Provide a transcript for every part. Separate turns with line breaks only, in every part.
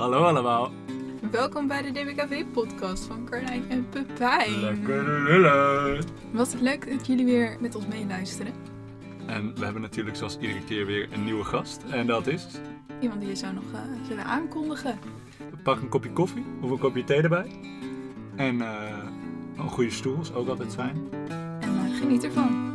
Hallo allemaal.
Welkom bij de DBKV-podcast van Carlijn en Pepijn.
Lekker lullen.
Wat leuk dat jullie weer met ons meeluisteren.
En we hebben natuurlijk zoals iedere keer weer een nieuwe gast. En dat is...
Iemand die je zou nog eh, zullen aankondigen.
Pak een kopje koffie of een kopje thee erbij. En eh, een goede stoel is ook altijd fijn.
En eh, geniet ervan.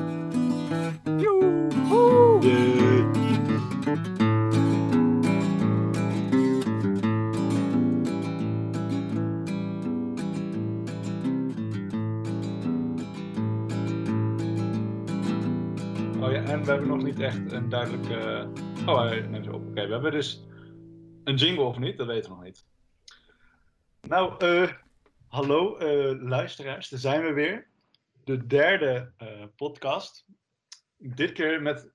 Niet echt een duidelijke. Oh, hij neemt ze op. Oké, we hebben dus een jingle of niet? Dat weten we nog niet. Nou, eh, hallo eh, luisteraars, daar zijn we weer. De derde eh, podcast. Dit keer met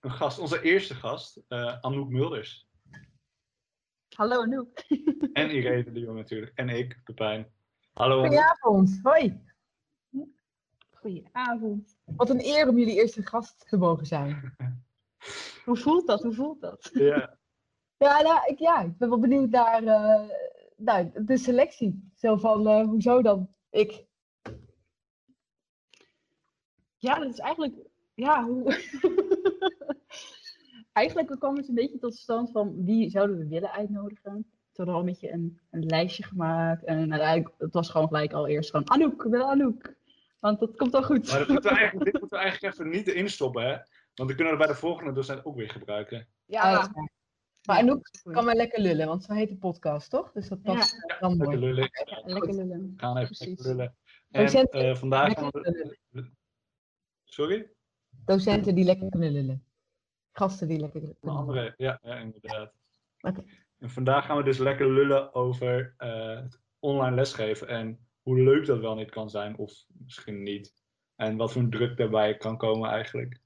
een gast, onze eerste gast, eh, Anouk Mulders.
Hallo Anouk.
En Irene de Jong natuurlijk. En ik, Pepijn. Hallo. Anouk.
Goedenavond. Hoi. Goedenavond. Wat een eer om jullie eerste gast te mogen zijn. Hoe voelt dat? Hoe voelt dat?
Ja,
Ja, nou, ik, ja ik ben wel benieuwd naar eh, nou, de selectie. Zo van, eh, hoezo dan ik? Ja, dat is eigenlijk... Ja, hoe... eigenlijk kwam het een beetje tot stand van wie zouden we willen uitnodigen. Toen hadden we al een beetje een, een lijstje gemaakt. En uiteindelijk, het was gewoon gelijk al eerst gewoon Anouk, we willen Anouk. Want dat komt al goed.
maar dat moeten we eigenlijk, dit moeten we eigenlijk even niet instoppen, hè? Want dan kunnen we bij de volgende docent ook weer gebruiken.
Ja, is waar. Maar Anouk kan wel lekker lullen, want zo heet de podcast, toch? Dus dat past dan
Lekker
mooi.
lullen.
Ja, lekker lullen.
We gaan even
Precies.
lekker lullen. En
Docenten,
eh, vandaag gaan
lekker
we...
lullen.
Sorry?
Docenten die lekker kunnen lullen. Gasten die lekker kunnen lullen.
andere, ja, ja inderdaad.
Oké.
En vandaag gaan we dus lekker lullen over eh, het online lesgeven en hoe leuk dat wel niet kan zijn, of misschien niet. En wat voor druk daarbij kan komen eigenlijk.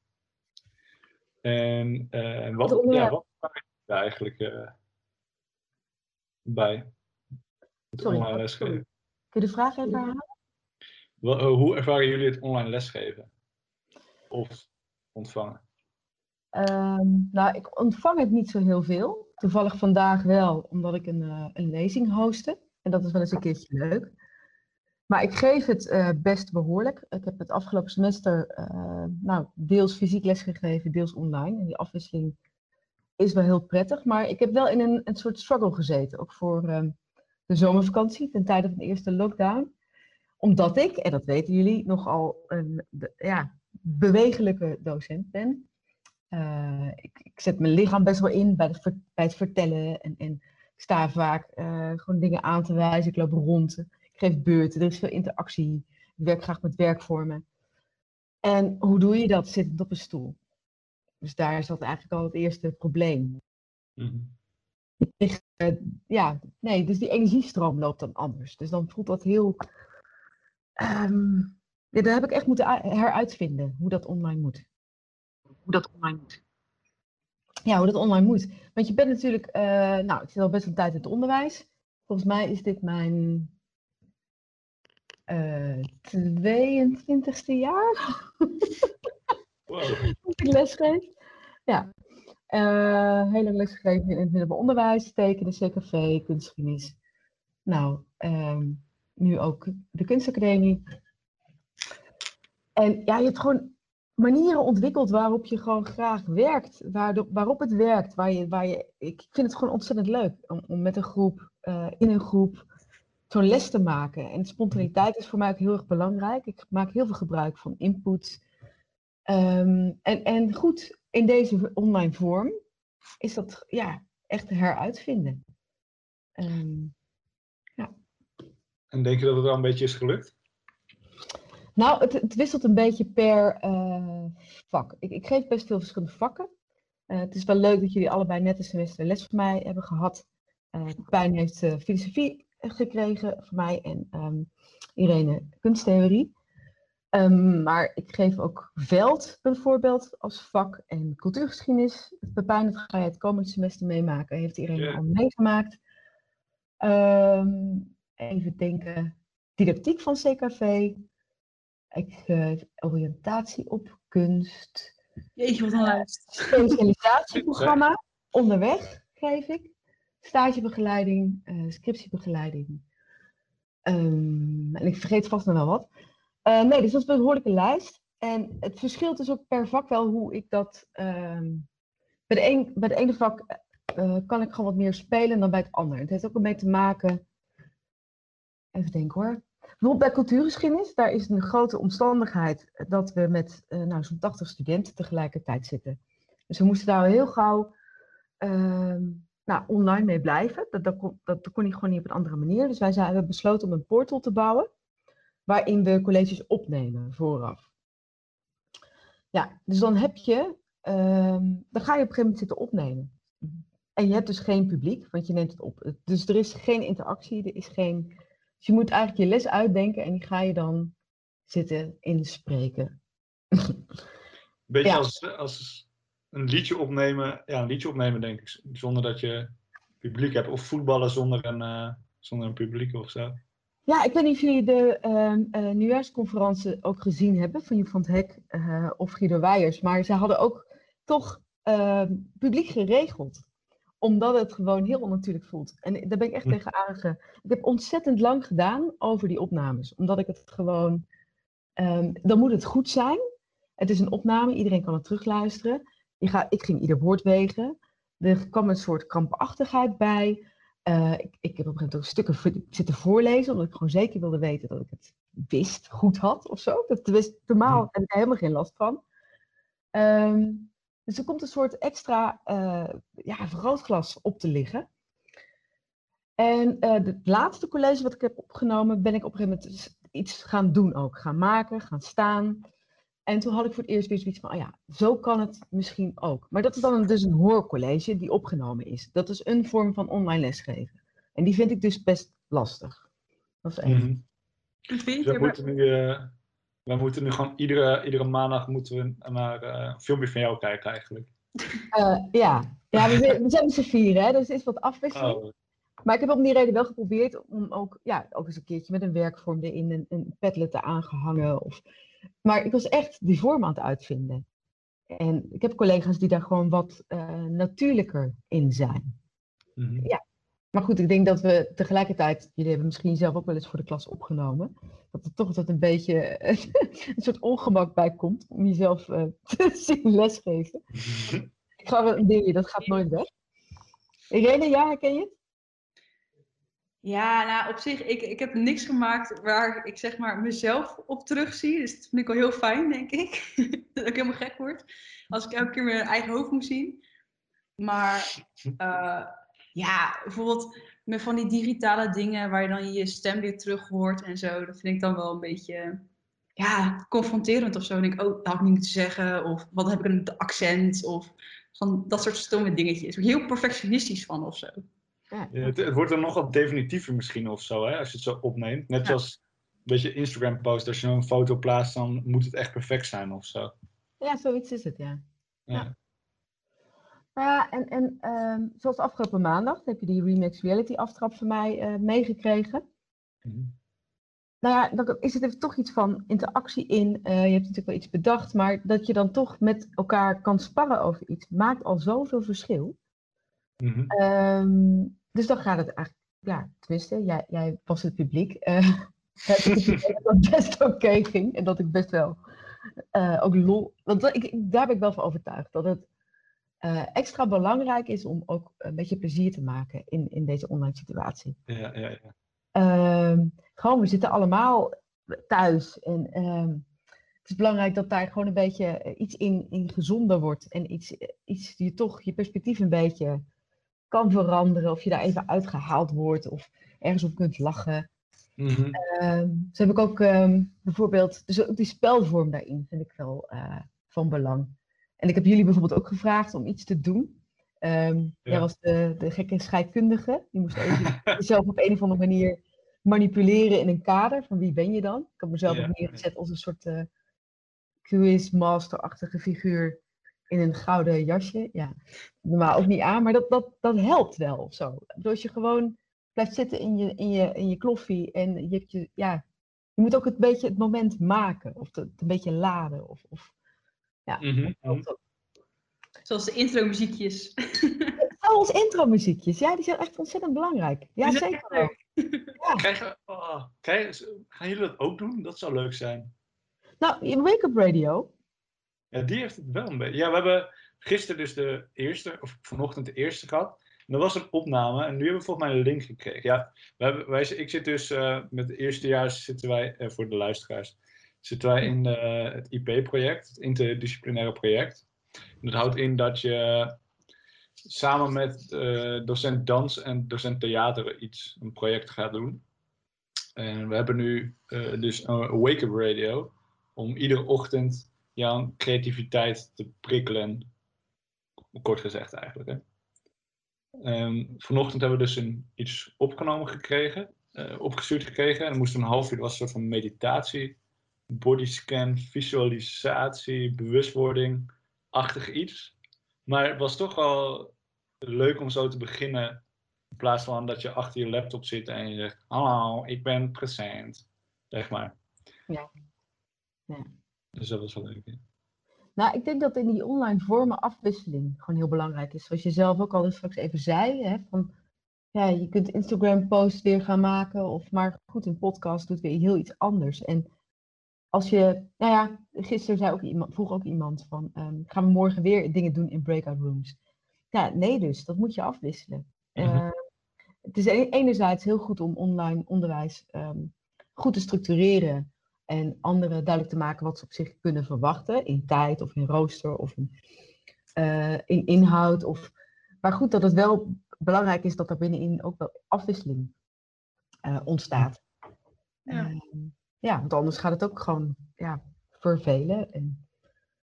En eh, wat,
Wat
ja, wat daar eigenlijk eh, bij? Het
Sorry,
online lesgeven.
Kun je de vraag even herhalen?
Wel, eh, hoe ervaren jullie het online lesgeven? Of ontvangen?
Ehm, nou, ik ontvang het niet zo heel veel. Toevallig vandaag wel, omdat ik een, een lezing hostte. En dat is wel eens een keertje leuk. Maar ik geef het eh, best behoorlijk. Ik heb het afgelopen semester eh, nou, deels fysiek lesgegeven, deels online. En die afwisseling is wel heel prettig. Maar ik heb wel in een, een soort struggle gezeten. Ook voor ehm, de zomervakantie, ten tijde van de eerste lockdown. Omdat ik, en dat weten jullie, nogal een ja, bewegelijke docent ben. Eh, ik, ik zet mijn lichaam best wel in bij, bij het vertellen. En, en ik sta vaak gewoon dingen aan te wijzen. Ik loop rond. Geef beurten. Er is veel interactie. Ik werk graag met werkvormen. En hoe doe je dat zittend op een stoel? Dus daar is dat eigenlijk al het eerste probleem.
Mhm.
Ik, eh, ja, nee, dus die energiestroom loopt dan anders. Dus dan voelt dat heel. ehm ja, daar heb ik echt moeten heruitvinden hoe dat online moet. Hoe dat online moet. Ja, hoe dat online moet. Want je bent natuurlijk, eh, nou, ik zit al best een tijd in het onderwijs. Volgens mij is dit mijn eh 22e jaar
Wow.
dat ik lesgeef. Ja. Eh, heel lang lesgegeven in het middelbaar onderwijs, tekenen, CKV, kunstgeschiedenis. Nou, ehm, nu ook de kunstacademie. En ja, je hebt gewoon manieren ontwikkeld waarop je gewoon graag werkt. Waardoor, waarop het werkt. Waar je, waar je, ik vind het gewoon ontzettend leuk om, om met een groep, eh, in een groep, zo'n les te maken. En spontaniteit is voor mij ook heel erg belangrijk. Ik maak heel veel gebruik van input. Ehm, en, en goed, in deze online vorm is dat ja, echt heruitvinden. Ehm,
En denk je dat het wel een beetje is gelukt?
nou, het, het wisselt een beetje per eh, vak. Ik, ik geef best veel verschillende vakken. Eh, het is wel leuk dat jullie allebei net een semester les van mij hebben gehad. Uh, Pijn heeft filosofie gekregen van mij en ehm, Irene kunsttheorie. Ehm, maar ik geef ook veld bijvoorbeeld als vak en cultuurgeschiedenis. Pepijn, dat ga je het komende semester meemaken. Heeft iedereen
Ja.
al meegemaakt. Ehm, even denken. Didactiek van CKV. Ik geef oriëntatie op kunst.
Jeetje, wat een lijst.
Specialisatieprogramma. Onderweg geef ik. Stagebegeleiding, eh, scriptiebegeleiding. Ehm, en ik vergeet vast nog wel wat. Eh, nee, dus dat is een behoorlijke lijst. En het verschilt dus ook per vak wel hoe ik dat. ehm, bij, de bij de ene vak eh, kan ik gewoon wat meer spelen dan bij het andere. Het heeft ook ermee te maken. Even denken hoor. Bijvoorbeeld bij cultuurgeschiedenis, daar is een grote omstandigheid dat we met nou, zo'n 80 studenten tegelijkertijd zitten. Dus we moesten daar heel gauw ehm, nou, online mee blijven. Dat, dat, kon, dat, dat kon niet gewoon niet op een andere manier. Dus wij zijn, hebben besloten om een portal te bouwen waarin we colleges opnemen vooraf. Ja, dus dan heb je, ehm, dan ga je op een gegeven moment zitten opnemen. En je hebt dus geen publiek, want je neemt het op. Dus er is geen interactie, er is geen. Dus je moet eigenlijk je les uitdenken en die ga je dan zitten inspreken.
Beetje
Ja.
als, als een liedje opnemen. Ja, een liedje opnemen denk ik. Zonder dat je publiek hebt. Of voetballen zonder een, eh, zonder een publiek of zo.
Ja, ik weet niet of jullie de eh, nieuwjaarsconferentie ook gezien hebben van Joep van het Hek eh, of Guido Weijers. Maar ze hadden ook toch ehm, publiek geregeld. Omdat het gewoon heel onnatuurlijk voelt. En daar ben ik echt
Hm.
tegen aange... Ik heb ontzettend lang gedaan over die opnames. Omdat ik het gewoon... ehm, dan moet het goed zijn. Het is een opname, iedereen kan het terugluisteren. Je gaat, ik ging ieder woord wegen. Er kwam een soort krampachtigheid bij. Eh, ik, ik heb op een gegeven moment ook stukken zitten voorlezen, omdat ik gewoon zeker wilde weten dat ik het wist, goed had of zo. Dat wist, normaal
Hmm.
heb ik daar helemaal geen last van. Ehm, dus er komt een soort extra eh, ja, vergrootglas op te liggen. En eh, het laatste college wat ik heb opgenomen, ben ik op een gegeven moment iets gaan doen ook. Gaan maken, gaan staan. En toen had ik voor het eerst weer zoiets van, oh ja, zo kan het misschien ook. Maar dat is dan dus een hoorcollege die opgenomen is. Dat is een vorm van online lesgeven. En die vind ik dus best lastig. Dat is één.
Mhm. Dus
het?
moeten nu, eh, wij moeten nu gewoon iedere, iedere maandag moeten we naar eh, een filmpje van jou kijken eigenlijk.
Eh, ja, ja we, zijn- we zijn met z'n vieren, hè, dus is wat afwisseling.
Oh,
Maar ik heb om die reden wel geprobeerd om ook, ja, ook eens een keertje met een werkvorm erin een, een padlet te aangehangen. Of... Maar ik was echt die vorm aan het uitvinden. En ik heb collega's die daar gewoon wat eh, natuurlijker in zijn.
mhm.
Maar goed, ik denk dat we tegelijkertijd, jullie hebben misschien zelf ook wel eens voor de klas opgenomen, dat er toch altijd een beetje een soort ongemak bij komt om jezelf eh, te zien lesgeven. Ik ga wel een dingetje, dat gaat nooit weg. Irene, ja, herken je het?
Ja, nou op zich, ik, ik heb niks gemaakt waar ik zeg maar mezelf op terugzie. Dus dat vind ik wel heel fijn, denk ik. dat ik helemaal gek word. Als ik elke keer mijn eigen hoofd moet zien. Maar eh, ja, bijvoorbeeld met van die digitale dingen waar je dan je stem weer terug hoort en zo. Dat vind ik dan wel een beetje ja, confronterend of zo. Denk ik, oh, dat had ik niet moeten zeggen. Of wat heb ik een accent? Of van dat soort stomme dingetjes. Ik heel perfectionistisch van of zo.
Ja.
Het, het wordt dan nog wat definitiever misschien of zo, hè, als je het zo opneemt. Net zoals een beetje Instagram post, als je een foto plaatst, dan moet het echt perfect zijn of zo.
Ja, zoiets is het, ja.
Ja.
Nou ja, en, en ehm, zoals afgelopen maandag heb je die Remix Reality aftrap van mij eh, meegekregen.
Mhm.
Nou ja, dan is het er toch iets van interactie in. Eh, je hebt natuurlijk wel iets bedacht, maar dat je dan toch met elkaar kan sparren over iets, maakt al zoveel verschil. Ehm, dus dan gaat het eigenlijk, ja, tenminste, jij, jij was het publiek. idee dat het best oké ging en dat ik best wel eh, ook lol. Want dat- ik, daar ben ik wel van overtuigd dat het eh, extra belangrijk is om ook een beetje plezier te maken in, in deze online situatie.
Ja, ja, ja.
Ehm, gewoon, we zitten allemaal thuis. En ehm, het is belangrijk dat daar gewoon een beetje iets in, in gezonder wordt. En iets, iets je toch je perspectief een beetje kan veranderen. Of je daar even uitgehaald wordt. Of ergens op kunt lachen. Ehm zo heb ik ook ehm, bijvoorbeeld, dus ook die spelvorm daarin vind ik wel eh, van belang. En ik heb jullie bijvoorbeeld ook gevraagd om iets te doen. Ehm, Jij was de, de gekke scheikundige. Die moest even jezelf op een of andere manier manipuleren in een kader. Van wie ben je dan? Ik heb mezelf
Ja.
ook neergezet als een soort eh quizmaster-achtige figuur in een gouden jasje. Ja, normaal ook niet aan, maar dat, dat, dat helpt wel of zo. Als je gewoon blijft zitten in je, in je, in je kloffie en je hebt je, ja, je moet ook het beetje het moment maken of het, een beetje laden. Of, of, ja,
Mhm,
dat ook.
Zoals de intro muziekjes.
Zo Oh, ons intro-muziekjes. Ja, die zijn echt ontzettend belangrijk. Ja, zeker.
Krijgen, oh, krijgen- gaan jullie dat ook doen? Dat zou leuk zijn.
Nou, je Wake Up Radio.
Die heeft het wel een beetje. Ja, we hebben gisteren dus de eerste, of vanochtend de eerste gehad. En dat was een opname en nu hebben we volgens mij een link gekregen. Ja, we hebben, wij, ik zit dus eh, met de eerstejaars zitten wij, eh, voor de luisteraars, zitten wij in eh, het IP-project, het interdisciplinaire project. Dat houdt in dat je samen met docent dans en docent theater iets, een project gaat doen. En we hebben nu dus een wake-up radio om iedere ochtend jouw creativiteit te prikkelen. Kort gezegd eigenlijk. Hè. Ehm, vanochtend hebben we dus een, iets opgenomen gekregen, eh, opgestuurd gekregen. En dan moest een half uur, was een soort van meditatie, bodyscan, visualisatie, bewustwording-achtig iets. Maar het was toch wel leuk om zo te beginnen. In plaats van dat je achter je laptop zit en je zegt: Hallo, ik ben present. Zeg maar.
Ja. Ja.
Dus dat was wel leuk. hè.
Nou, ik denk dat in die online vormen afwisseling gewoon heel belangrijk is. Zoals je zelf ook al straks even zei, hè, van, ja, je kunt Instagram posts weer gaan maken, of maar goed, een podcast doet weer heel iets anders. En als je, nou ja, gisteren zei ook iemand, vroeg ook iemand van, ehm, gaan we morgen weer dingen doen in breakout rooms? Ja, nee dus, dat moet je afwisselen.
Mhm.
Eh, het is e- enerzijds heel goed om online onderwijs ehm, goed te structureren en anderen duidelijk te maken wat ze op zich kunnen verwachten in tijd of in rooster of in, eh, in inhoud. Of, maar goed, dat het wel belangrijk is dat er binnenin ook wel afwisseling eh, ontstaat.
Ja.
Ehm, ja, want anders gaat het ook gewoon ja, vervelen. En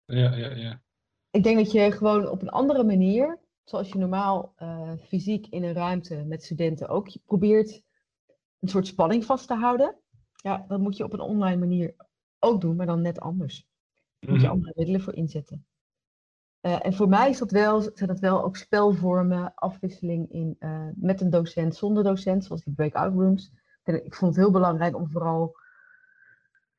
Ja, ja, ja.
ik denk dat je gewoon op een andere manier, zoals je normaal eh, fysiek in een ruimte met studenten ook je probeert een soort spanning vast te houden. Ja, dat moet je op een online manier ook doen, maar dan net anders. Daar moet je
Mhm.
andere middelen voor inzetten. Eh, en voor mij is dat wel, zijn dat wel ook spelvormen, afwisseling in, eh, met een docent, zonder docent, zoals die breakout rooms. Ik vond het heel belangrijk om vooral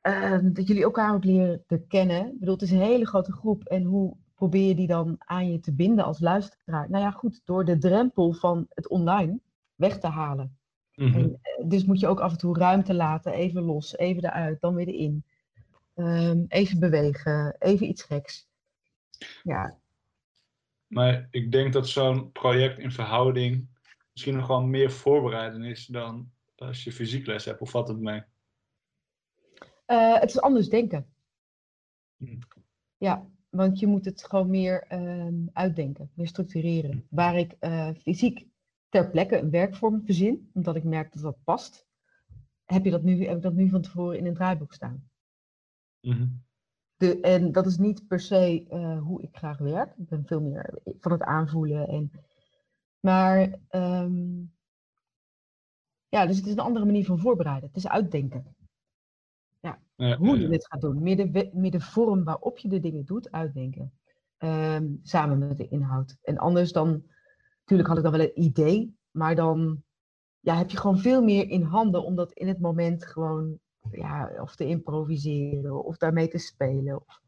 eh, dat jullie elkaar ook leren te kennen. Ik bedoel, het is een hele grote groep en hoe probeer je die dan aan je te binden als luisteraar? Nou ja, goed, door de drempel van het online weg te halen.
Mhm.
En, eh, dus moet je ook af en toe ruimte laten, even los, even eruit, dan weer erin. Ehm, even bewegen, even iets geks. Ja,
Maar ik denk dat zo'n project in verhouding misschien nog wel meer voorbereiden is dan als je fysiek les hebt. Of valt het mee?
Eh, het is anders denken.
Hmm.
Ja, want je moet het gewoon meer ehm, uitdenken, meer structureren. Waar ik eh, fysiek ter plekke een werkvorm verzin, omdat ik merk dat dat past, heb, je dat nu, heb ik dat nu van tevoren in een draaiboek staan.
Mhm.
De, en dat is niet per se eh, hoe ik graag werk. Ik ben veel meer van het aanvoelen. En, maar ehm, ja, dus het is een andere manier van voorbereiden. Het is uitdenken.
Ja,
Hoe
ja,
je
ja.
dit gaat doen. Meer de, we- meer de vorm waarop je de dingen doet, uitdenken. Ehm, samen met de inhoud. En anders dan, natuurlijk had ik dan wel een idee. Maar dan ja, heb je gewoon veel meer in handen om dat in het moment gewoon ja, of te improviseren of daarmee te spelen. Of,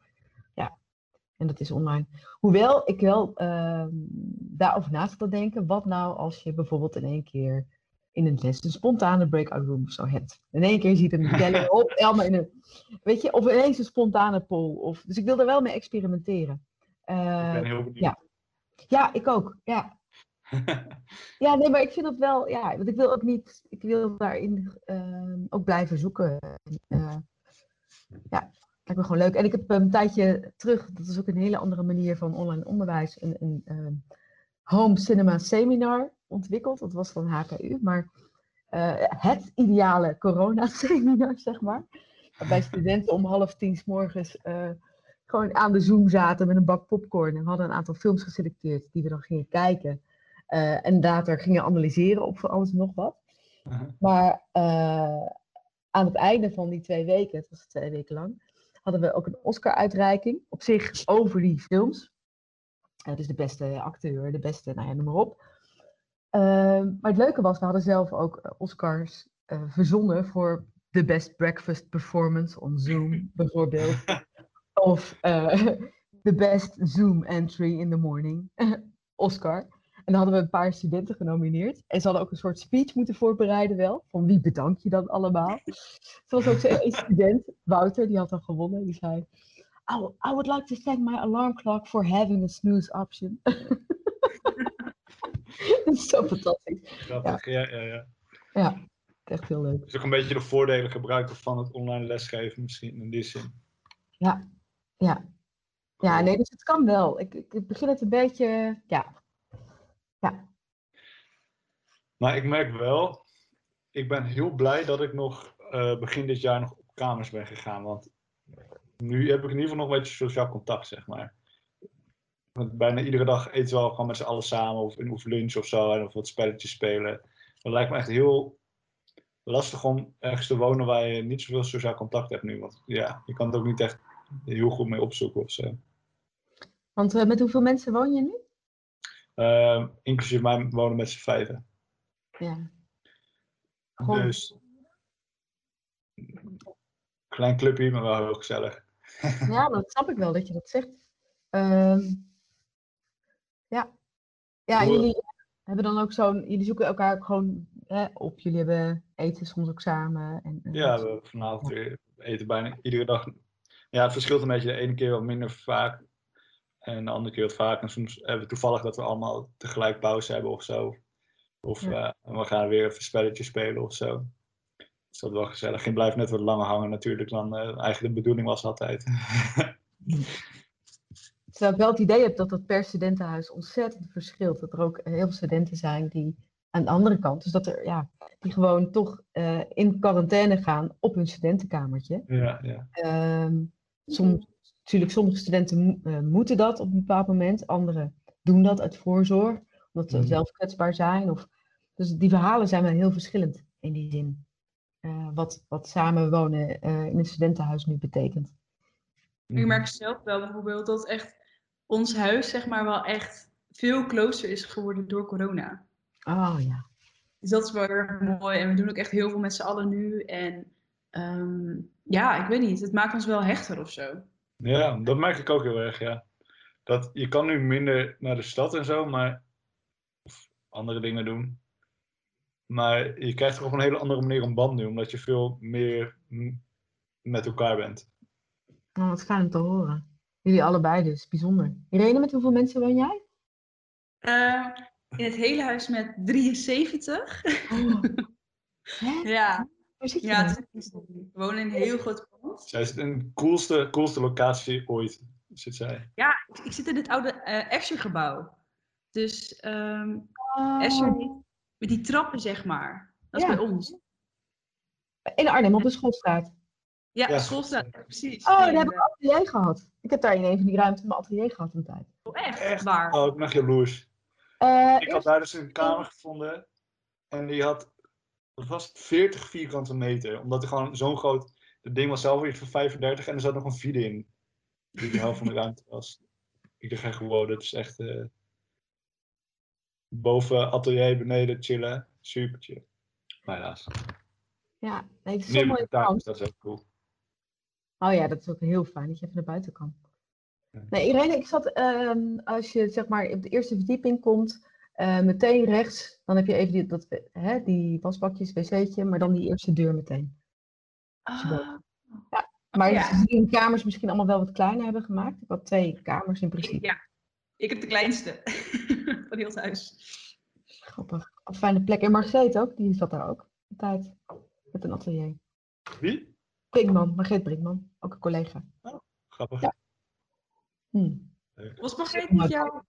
ja, en dat is online. Hoewel ik wel ehm, daarover na zat te denken, wat nou als je bijvoorbeeld in één keer in een les een spontane breakout room of zo hebt. In één keer ziet een teller op, Elma in een, weet je, of ineens een spontane poll. Of, dus ik wil er wel mee experimenteren.
Ik ben heel benieuwd.
ja. ja, ik ook. Ja, ja, nee, maar ik vind dat wel, ja, want ik wil ook niet, ik wil daarin ehm, ook blijven zoeken. Eh, ja, lijkt me gewoon leuk. En ik heb een tijdje terug, dat is ook een hele andere manier van online onderwijs, een, een ehm, home cinema seminar ontwikkeld. Dat was van HKU, maar eh, het ideale corona seminar, zeg maar. Waarbij studenten om half tien s morgens eh, gewoon aan de Zoom zaten met een bak popcorn. En we hadden een aantal films geselecteerd die we dan gingen kijken. Eh, en later gingen analyseren op voor alles en nog wat. Maar eh, aan het einde van die twee weken, het was twee weken lang, hadden we ook een Oscar-uitreiking op zich over die films. Eh, dus de beste acteur, de beste, nou ja, noem maar op. Ehm, maar het leuke was, we hadden zelf ook Oscars verzonnen voor de Best Breakfast Performance on Zoom, bijvoorbeeld. Of de Best Zoom Entry in the Morning, Oscar. Dan hadden we een paar studenten genomineerd. En ze hadden ook een soort speech moeten voorbereiden wel. Van wie bedank je dan allemaal? Was ook één student, Wouter, die had dan gewonnen. Die zei, I, I would like to thank my alarm clock for having a snooze option. Dat is zo fantastisch.
Grappig, ja, ja, ja.
Ja, echt heel leuk.
Dus ook een beetje de voordelen gebruiken van het online lesgeven misschien in die zin.
Ja, ja. Ja, nee, dus het kan wel. Ik, ik ik begin het een beetje, ja. Ja,
Maar ik merk wel, ik ben heel blij dat ik nog eh, begin dit jaar nog op kamers ben gegaan. Want nu heb ik in ieder geval nog een beetje sociaal contact, zeg maar. Want bijna iedere dag eten we wel gewoon met z'n allen samen of in lunch of zo. En of wat spelletjes spelen. Dat lijkt me echt heel lastig om ergens te wonen waar je niet zoveel sociaal contact hebt nu. Want ja, je kan het ook niet echt heel goed mee opzoeken of zo.
want eh, met hoeveel mensen woon je nu?
Eh, inclusief mij wonen met z'n vijven.
Ja. Gewoon,
Dus klein clubje, maar wel heel gezellig.
Ja, dat snap ik wel dat je dat zegt. Ehm, ja. Ja, en jullie hebben dan ook zo'n, jullie zoeken elkaar ook gewoon hè, op. Jullie hebben eten soms ook samen. En, en
Ja, we vanavond weer eten bijna iedere dag. Ja, het verschilt een beetje. De ene keer wat minder vaak. En de andere keer wat vaak. En soms hebben we toevallig dat we allemaal tegelijk pauze hebben of zo. Of
Ja.
eh, we gaan weer even spelletjes spelen of zo. Dus dat is wel gezellig. Je blijft net wat langer hangen natuurlijk dan eh, eigenlijk de bedoeling was altijd.
Terwijl ik wel het idee heb dat dat per studentenhuis ontzettend verschilt. Dat er ook heel veel studenten zijn die aan de andere kant, dus dat er, ja, die gewoon toch eh, in quarantaine gaan op hun studentenkamertje.
ja, ja.
Ehm, soms, natuurlijk, sommige studenten eh, moeten dat op een bepaald moment. Anderen doen dat uit voorzorg, omdat ze
Mhm.
zelf kwetsbaar zijn. Of, dus die verhalen zijn wel heel verschillend in die zin. Eh, wat, wat samenwonen eh, in een studentenhuis nu betekent.
Ik merk zelf wel bijvoorbeeld dat echt ons huis zeg maar wel echt veel closer is geworden door corona.
Oh ja.
Dus dat is wel heel erg mooi. En we doen ook echt heel veel met z'n allen nu. En ehm, ja, ik weet niet. Het maakt ons wel hechter of zo.
Ja, dat merk ik ook heel erg, ja. Dat, je kan nu minder naar de stad en zo, maar... Of andere dingen doen. Maar je krijgt toch op een hele andere manier een band nu, omdat je veel meer met elkaar bent.
Oh, wat fijn om te horen. Jullie allebei dus, bijzonder. Irene, met hoeveel mensen woon jij?
Eh, in het hele huis met 73.
Oh. Hè?
ja,
Waar zit je
ja
dan?
het is- we wonen in een heel groot.
Zij is in de coolste, coolste locatie ooit, zit zij.
Ja, ik, ik zit in het oude eh Escher gebouw. Dus ehm
Oh,
Escher met die trappen zeg maar. Dat is
Ja.
bij ons.
in Arnhem op de schoolstraat.
Ja,
Ja.
schoolstraat, precies.
Oh, daar heb ik een atelier gehad. Ik heb daar in een van die ruimten mijn atelier gehad een tijd.
eh, echt,
Echt?
waar.
Oh, ik ben jaloers.
Eh,
Ik had daar dus een kamer gevonden en die had, was het, 40 vierkante meter. Omdat er gewoon zo'n groot, het ding was zelf iets van 35 en er zat nog een vide in. Die de helft van de ruimte was. Ik dacht echt, wow, dat is echt eh, boven atelier, beneden chillen. Super chill. Maar helaas.
ja, nee, het is mooie
dat is ook cool.
Oh ja, dat is ook heel fijn dat je even naar buiten kan. Nee, Irene, ik zat, ehm, als je zeg maar op de eerste verdieping komt, eh, meteen rechts, dan heb je even die, dat, hè, die wasbakjes, wc'tje, maar dan die eerste deur meteen.
Ah,
Maar
Ja.
die kamers misschien allemaal wel wat kleiner hebben gemaakt. Ik had twee kamers in principe.
ja, ik heb de kleinste van heel het huis.
Grappig. Een fijne plek. En Margreet ook, die zat daar ook. Een tijd. Met een atelier.
Wie?
Brinkman, Margreet Brinkman. Ook een collega.
Grappig.
Ja. Hm.
Was Margreet niet jouw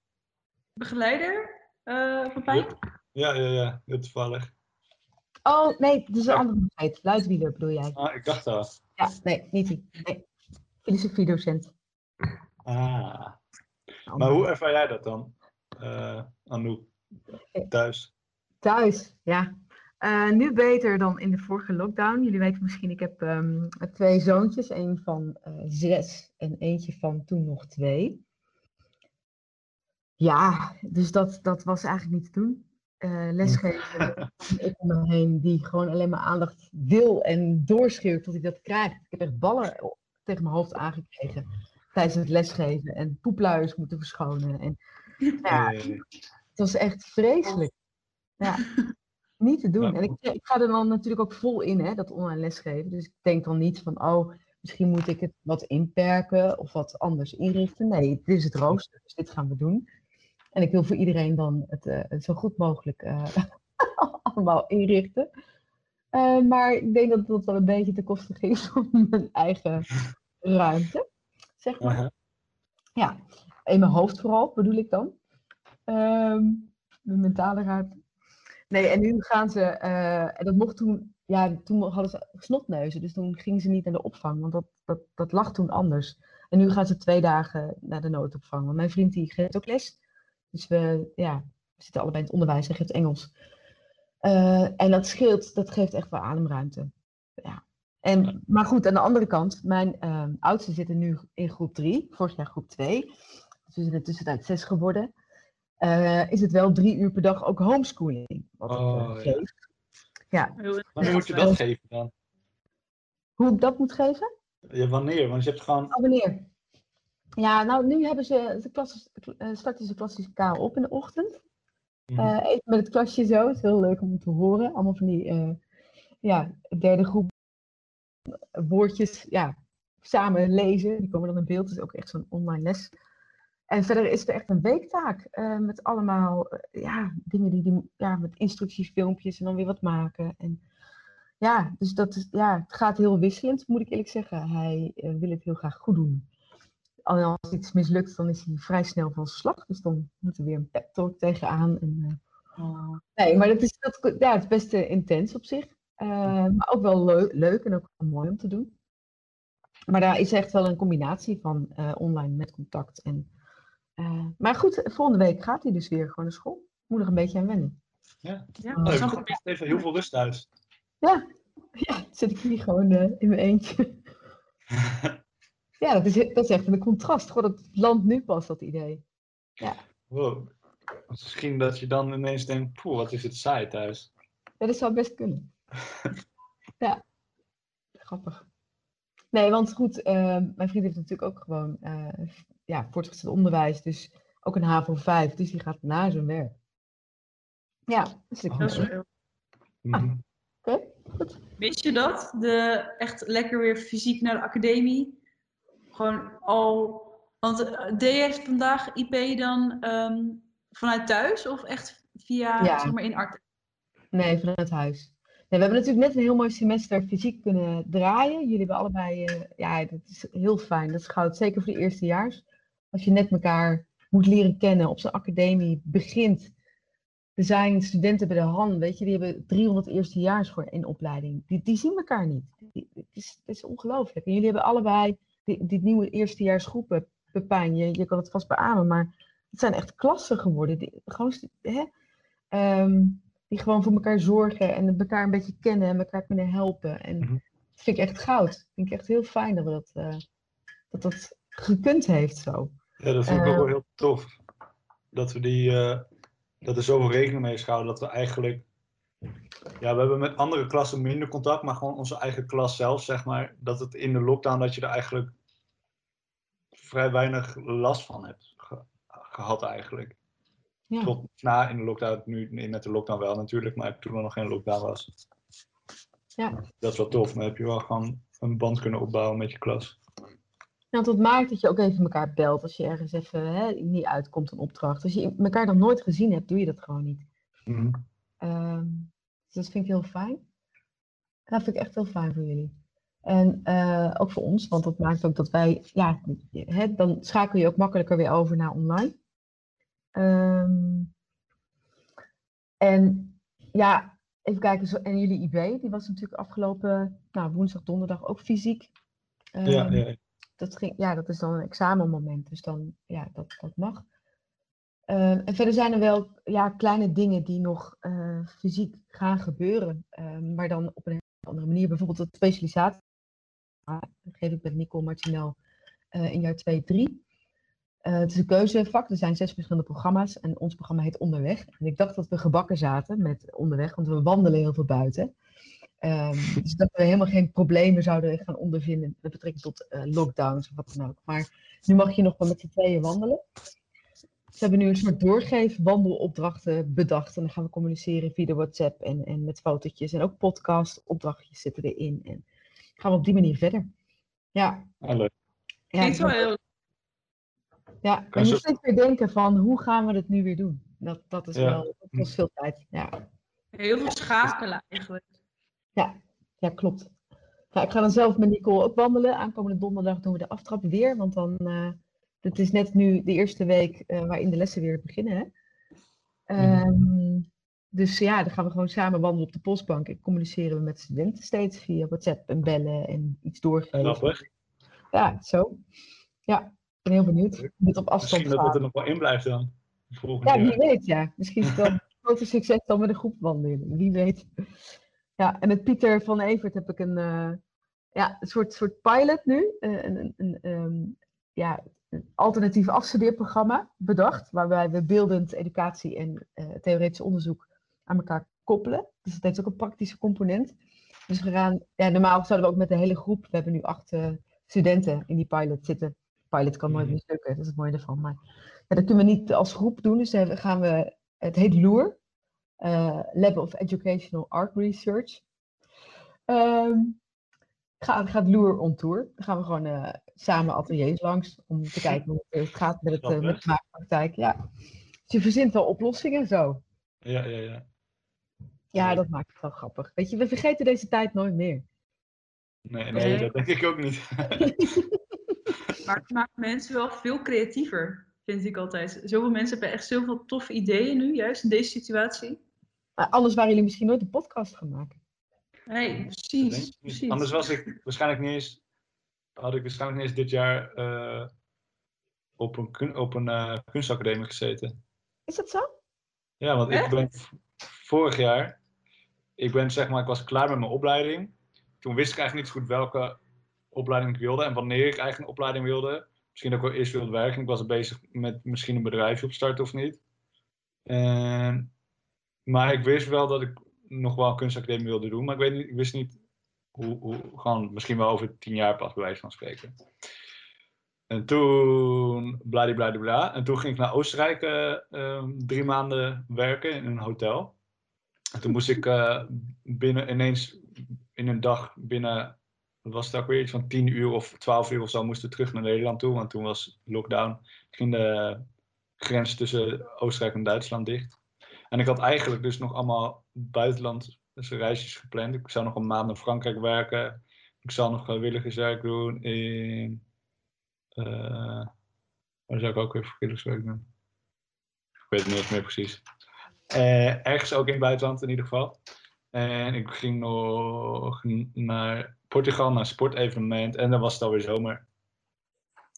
begeleider eh van Pijn?
Ja, ja, ja, heel toevallig.
Oh, nee, dit is een andere Margreet. Luidwieler bedoel jij?
Ah, ik dacht dat.
Ja, nee, niet die. Nee. Filosofiedocent.
Ah.
Oh,
Maar hoe ervaar jij dat dan, eh Anouk? Thuis?
Thuis, ja. Eh, nu beter dan in de vorige lockdown. Jullie weten misschien, ik heb ehm, twee zoontjes. Een van eh, zes en eentje van toen nog twee. Ja, dus dat, dat was eigenlijk niet te doen. Eh, lesgeven ik om me heen die gewoon alleen maar aandacht wil en doorschreeuwt tot ik dat krijg. Ik heb echt ballen tegen mijn hoofd aangekregen tijdens het lesgeven en poepluiers moeten verschonen. En, ja,
Eh,
Het was echt vreselijk. Ja, niet te doen.
Ja.
En ik, ik ga er dan natuurlijk ook vol in, hè, dat online lesgeven. Dus ik denk dan niet van, oh, misschien moet ik het wat inperken of wat anders inrichten. Nee, dit is het rooster, dus dit gaan we doen. En ik wil voor iedereen dan het, eh, het zo goed mogelijk eh, allemaal inrichten. Eh, maar ik denk dat dat wel een beetje ten koste ging van mijn eigen ruimte. Zeg maar. Ja, in mijn hoofd vooral bedoel ik dan. Ehm de mentale ruimte. Nee, en nu gaan ze, en dat mocht toen, ja, toen hadden ze snotneuzen, dus toen gingen ze niet naar de opvang, want dat, dat, dat lag toen anders. En nu gaan ze twee dagen naar de noodopvang. Want mijn vriend die geeft ook les. Dus we, ja, we zitten allebei in het onderwijs, hij geeft Engels. Eh, en dat scheelt, dat geeft echt wel ademruimte. Ja. En, maar goed, aan de andere kant, mijn ehm, oudste zitten nu in groep 3, vorig jaar groep 2. Dus we zijn in de tussentijd 6 geworden. Eh, is het wel drie uur per dag ook homeschooling? Wat ik eh,
Oh, ja.
geef. Ja,
Wanneer moet je dat geven dan?
hoe ik dat moet geven?
Ja, wanneer? Want je hebt gewoon...
Oh, wanneer? Ja, nou, nu hebben ze, de eh, starten ze klassisch K op in de ochtend.
Mhm.
Eh, even met het klasje zo. Het is heel leuk om te horen. Allemaal van die eh, ja, derde groep woordjes ja, samen lezen. Die komen dan in beeld. Het is ook echt zo'n online les. En verder is er echt een weektaak met allemaal ja, dingen die, die ja, met instructiefilmpjes en dan weer wat maken. En ja, dus dat is, ja, het gaat heel wisselend, moet ik eerlijk zeggen. Hij wil het heel graag goed doen. En als iets mislukt, dan is hij vrij snel van slag. Dus dan moet er weer een pep talk tegenaan. En, eh,
Oh.
Nee, maar dat is, dat, ja, het is best eh, intens op zich. Eh, maar ook wel leu- leuk en ook wel mooi om te doen. Maar daar is echt wel een combinatie van eh, online met contact. En, eh, maar goed, volgende week gaat hij dus weer gewoon naar school. Moet er een beetje aan wennen.
Ja.
Ja, dat
Oh, even heel veel rust thuis.
Ja, ja zit ik hier gewoon eh, in mijn eentje. ja, dat is, dat is echt een contrast. Gewoon het land nu pas, dat idee.
Wow. Misschien dat je dan ineens denkt, poeh, wat is het saai thuis.
Ja, dat zou best kunnen. ja, grappig. Nee, want goed, eh, mijn vriend heeft natuurlijk ook gewoon eh, ja, voortgezet onderwijs, dus ook een HAVO 5, dus die gaat na zijn werk. Ja, dat is
Oh,
Oké,
wel-
Mhm.
goed.
Wist je dat? De, echt lekker weer fysiek naar de academie. Gewoon al. Want eh, deed je vandaag IP dan ehm, vanuit thuis of echt via
Ja.
zeg maar in art?
Nee, vanuit huis. Nee, we hebben natuurlijk net een heel mooi semester fysiek kunnen draaien. Jullie hebben allebei, eh, ja, dat is heel fijn. Dat is goud, zeker voor de eerstejaars. Als je net elkaar moet leren kennen, op zo'n academie begint. Er zijn studenten bij de hand, weet je, die hebben 300 eerstejaars voor in opleiding. Die, die zien elkaar niet. Die- Het is, het is ongelooflijk. En jullie hebben allebei die, die nieuwe eerstejaarsgroepen. Pepijn, je, je kan het vast beamen, maar het zijn echt klassen geworden. Die, gewoon, hè? Ehm, die gewoon voor elkaar zorgen en elkaar een beetje kennen en elkaar kunnen helpen. En
Mhm.
dat vind ik echt goud. Dat vind ik echt heel fijn dat we dat, eh, dat, dat gekund heeft zo.
Ja, dat vind ik ook
Eh.
wel heel tof. Dat we die, eh, dat er zoveel rekening mee is gehouden dat we eigenlijk, ja, we hebben met andere klassen minder contact, maar gewoon onze eigen klas zelf, zeg maar, dat het in de lockdown, dat je er eigenlijk vrij weinig last van hebt ge- gehad eigenlijk.
Ja.
Tot na in de lockdown, nu in met de lockdown wel natuurlijk, maar toen er nog geen lockdown was.
Ja.
Dat is wel tof, dan heb je wel gewoon een band kunnen opbouwen met je klas.
Ja, het maakt dat je ook even elkaar belt als je ergens even hè, niet uitkomt een opdracht. Als je elkaar nog nooit gezien hebt, doe je dat gewoon niet.
Mhm.
Ehm, dat vind ik heel fijn. Dat vind ik echt heel fijn voor jullie. En eh, ook voor ons, want dat maakt ook dat wij, ja, hè, dan schakel je ook makkelijker weer over naar online. Ehm, en ja, even kijken, zo, en jullie IB, die was natuurlijk afgelopen nou, woensdag, donderdag ook fysiek.
Ja,
Ehm,
ja,
dat, ging, ja, dat is dan een examenmoment, dus dan, ja, dat, dat mag. Ehm, en verder zijn er wel ja, kleine dingen die nog eh, fysiek gaan gebeuren, ehm, maar dan op een andere manier. Bijvoorbeeld het specialisatie. Dat geef ik met Nicole Martinel eh, in jaar 2, 3. Eh, het is een keuzevak, er zijn zes verschillende programma's en ons programma heet Onderweg. En ik dacht dat we gebakken zaten met Onderweg, want we wandelen heel veel buiten. Ehm, dus dat we helemaal geen problemen zouden gaan ondervinden met betrekking tot lockdowns of wat dan ook. Maar nu mag je nog wel met z'n tweeën wandelen. Ze hebben nu een soort doorgeef wandelopdrachten bedacht. En dan gaan we communiceren via de WhatsApp en, en met fotootjes. En ook podcast opdrachtjes zitten erin. En gaan we op die manier verder. Ja.
Ah, leuk.
Ja,
Klinkt wel heel...
ja.
Kan
En je
je
moet steeds weer denken van hoe gaan we het nu weer doen? Dat, dat is
Ja.
wel, dat kost veel tijd. Ja,
Heel veel schakelen eigenlijk.
ja klopt. Ja, ik ga dan zelf met Nicole ook wandelen. Aankomende donderdag doen we de aftrap weer. Want dan, eh het is net nu de eerste week eh, waarin de lessen weer beginnen. Hè? Ehm, dus ja, dan gaan we gewoon samen wandelen op de postbank. En communiceren we met studenten steeds via WhatsApp en bellen en iets doorgeven.
Grappig.
Ja, zo. Ja, ik ben heel benieuwd op afstand
Misschien dat het er nog wel in blijft dan.
Ja,
jaar.
wie weet, ja. Misschien is het wel een groter succes dan met een groep wandelen. Wie weet. Ja, en met Pieter van Evert heb ik een, eh, ja, een soort, soort pilot nu. eh, een, een, een, ehm, ja, alternatief afstudeerprogramma bedacht. Waarbij we beeldend educatie en eh, theoretisch onderzoek aan elkaar koppelen. Dus dat heeft ook een praktische component. Dus we gaan, ja, normaal zouden we ook met de hele groep, we hebben nu acht eh, studenten in die pilot zitten. Pilot kan nooit
Mhm.
mislukken, dat is het mooie ervan. Maar ja, dat kunnen we niet als groep doen, dus dan gaan we, het heet LOER, eh, Lab of Educational Art Research. Ehm gaat, gaat Loer on tour. Dan gaan we gewoon eh, samen ateliers langs om te kijken hoe het gaat met, het, eh, met de maakpraktijk. Ja. Dus je verzint wel oplossingen zo.
Ja, ja, ja.
Ja, dat maakt het wel grappig. Weet je, we vergeten deze tijd nooit meer.
Nee, nee,
Nee.
dat denk ik ook niet.
Maar het maakt mensen wel veel creatiever, vind ik altijd. Zoveel mensen hebben echt zoveel toffe ideeën nu, juist in deze situatie.
Maar anders waren jullie misschien nooit een podcast gaan maken.
Nee, precies.
Anders was ik waarschijnlijk niet eens, had ik waarschijnlijk niet eens dit jaar eh, op een, op een eh, kunstacademie gezeten.
Is dat zo?
Ja, want ik ben vorig jaar, ik ben zeg maar, ik was klaar met mijn opleiding. Toen wist ik eigenlijk niet zo goed welke opleiding ik wilde en wanneer ik eigenlijk een opleiding wilde. Misschien dat ik wel eerst wilde werken. Ik was bezig met misschien een bedrijfje opstarten of niet. En, maar ik wist wel dat ik nog wel een kunstacademie wilde doen, maar ik, weet niet, ik wist niet hoe, hoe, gewoon misschien wel over tien jaar pas bij wijze van spreken. En toen, bladibladibla. En toen ging ik naar Oostenrijk eh, ehm, drie maanden werken in een hotel. En toen moest ik eh, binnen, ineens in een dag, binnen, was het ook weer, iets van tien uur of twaalf uur of zo, moesten terug naar Nederland toe. Want toen was lockdown, ging de grens tussen Oostenrijk en Duitsland dicht. En ik had eigenlijk dus nog allemaal buitenlandse reisjes gepland. Ik zou nog een maand in Frankrijk werken. Ik zou nog vrijwilligerswerk doen in eh waar zou ik ook weer vrijwilligerswerk doen? Ik weet het niet meer precies. Eh, ergens ook in het buitenland in ieder geval. En ik ging nog naar Portugal, naar een sportevenement. En dan was het alweer zomer.